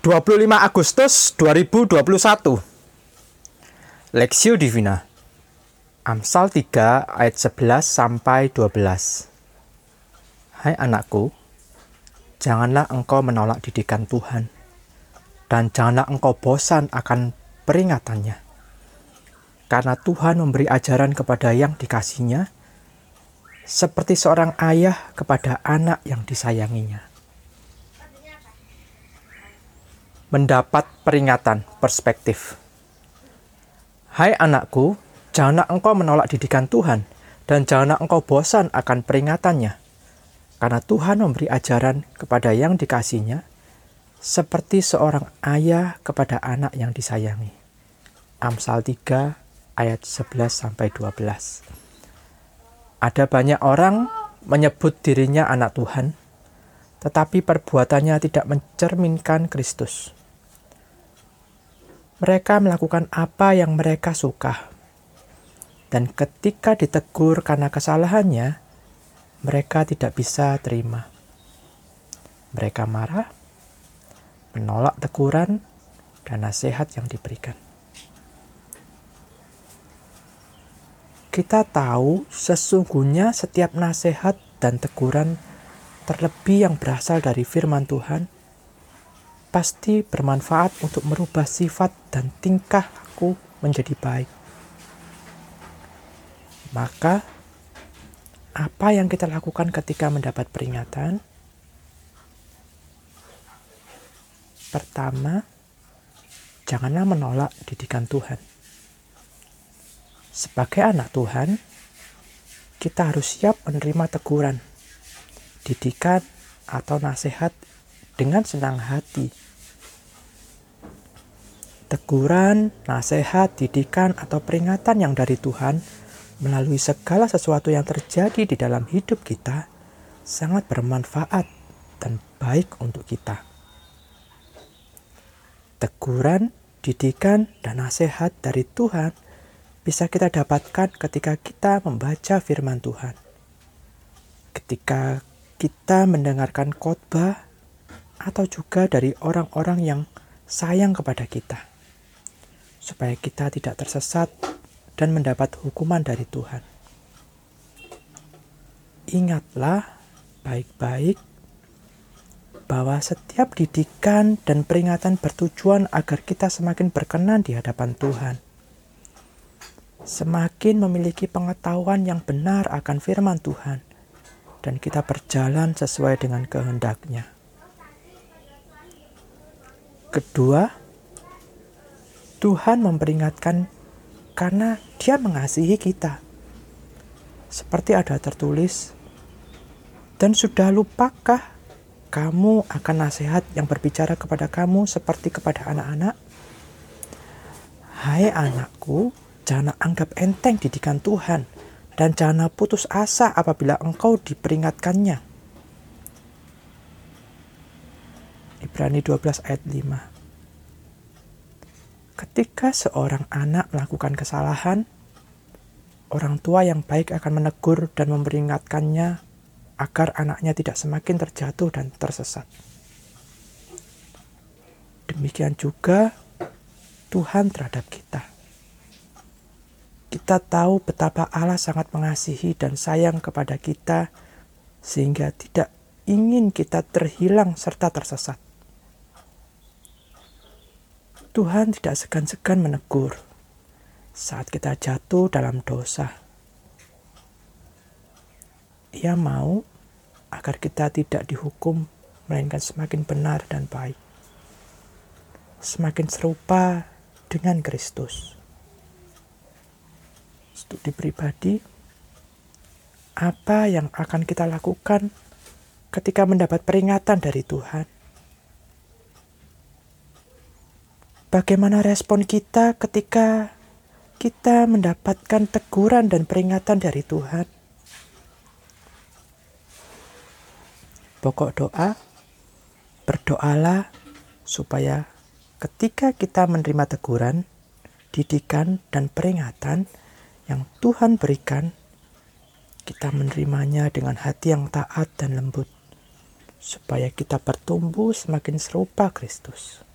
25 Agustus 2021 Lexio Divina. Amsal 3 ayat 11 sampai 12 Hai anakku janganlah engkau menolak didikan Tuhan dan janganlah engkau bosan akan peringatannya. Karena Tuhan memberi ajaran kepada yang dikasihnya seperti seorang ayah kepada anak yang disayanginya mendapat peringatan perspektif. Hai anakku, janganlah engkau menolak didikan Tuhan, dan janganlah engkau bosan akan peringatannya. Karena Tuhan memberi ajaran kepada yang dikasihnya, seperti seorang ayah kepada anak yang disayangi. Amsal 3 ayat 11-12 Ada banyak orang menyebut dirinya anak Tuhan, tetapi perbuatannya tidak mencerminkan Kristus. Mereka melakukan apa yang mereka suka. Dan ketika ditegur karena kesalahannya, mereka tidak bisa terima. Mereka marah, menolak teguran, dan nasihat yang diberikan. Kita tahu sesungguhnya setiap nasihat dan teguran terlebih yang berasal dari firman Tuhan pasti bermanfaat untuk merubah sifat dan tingkah aku menjadi baik. Maka, apa yang kita lakukan ketika mendapat peringatan? Pertama, janganlah menolak didikan Tuhan. Sebagai anak Tuhan, kita harus siap menerima teguran, didikan, atau nasihat dengan senang hati. Teguran, nasihat, didikan, atau peringatan yang dari Tuhan melalui segala sesuatu yang terjadi di dalam hidup kita sangat bermanfaat dan baik untuk kita. Teguran, didikan, dan nasihat dari Tuhan bisa kita dapatkan ketika kita membaca firman Tuhan. Ketika kita mendengarkan khotbah atau juga dari orang-orang yang sayang kepada kita, supaya kita tidak tersesat dan mendapat hukuman dari Tuhan. Ingatlah baik-baik bahwa setiap didikan dan peringatan bertujuan agar kita semakin berkenan di hadapan Tuhan. Semakin memiliki pengetahuan yang benar akan firman Tuhan, dan kita berjalan sesuai dengan kehendaknya. Kedua, Tuhan memperingatkan karena Dia mengasihi kita. Seperti ada tertulis, dan sudah lupakah kamu akan nasihat yang berbicara kepada kamu seperti kepada anak-anak? Hai anakku, jangan anggap enteng didikan Tuhan dan jangan putus asa apabila engkau diperingatkannya Ibrani 12 ayat 5. Ketika seorang anak melakukan kesalahan, orang tua yang baik akan menegur dan memperingatkannya agar anaknya tidak semakin terjatuh dan tersesat. Demikian juga Tuhan terhadap kita. Kita tahu betapa Allah sangat mengasihi dan sayang kepada kita, sehingga tidak ingin kita terhilang serta tersesat. Tuhan tidak segan-segan menegur saat kita jatuh dalam dosa. Ia mau agar kita tidak dihukum, melainkan semakin benar dan baik. Semakin serupa dengan Kristus. Studi pribadi, apa yang akan kita lakukan ketika mendapat peringatan dari Tuhan? Bagaimana respon kita ketika kita mendapatkan teguran dan peringatan dari Tuhan? Pokok doa, berdoalah supaya ketika kita menerima teguran, didikan, dan peringatan yang Tuhan berikan, kita menerimanya dengan hati yang taat dan lembut, supaya kita bertumbuh semakin serupa Kristus.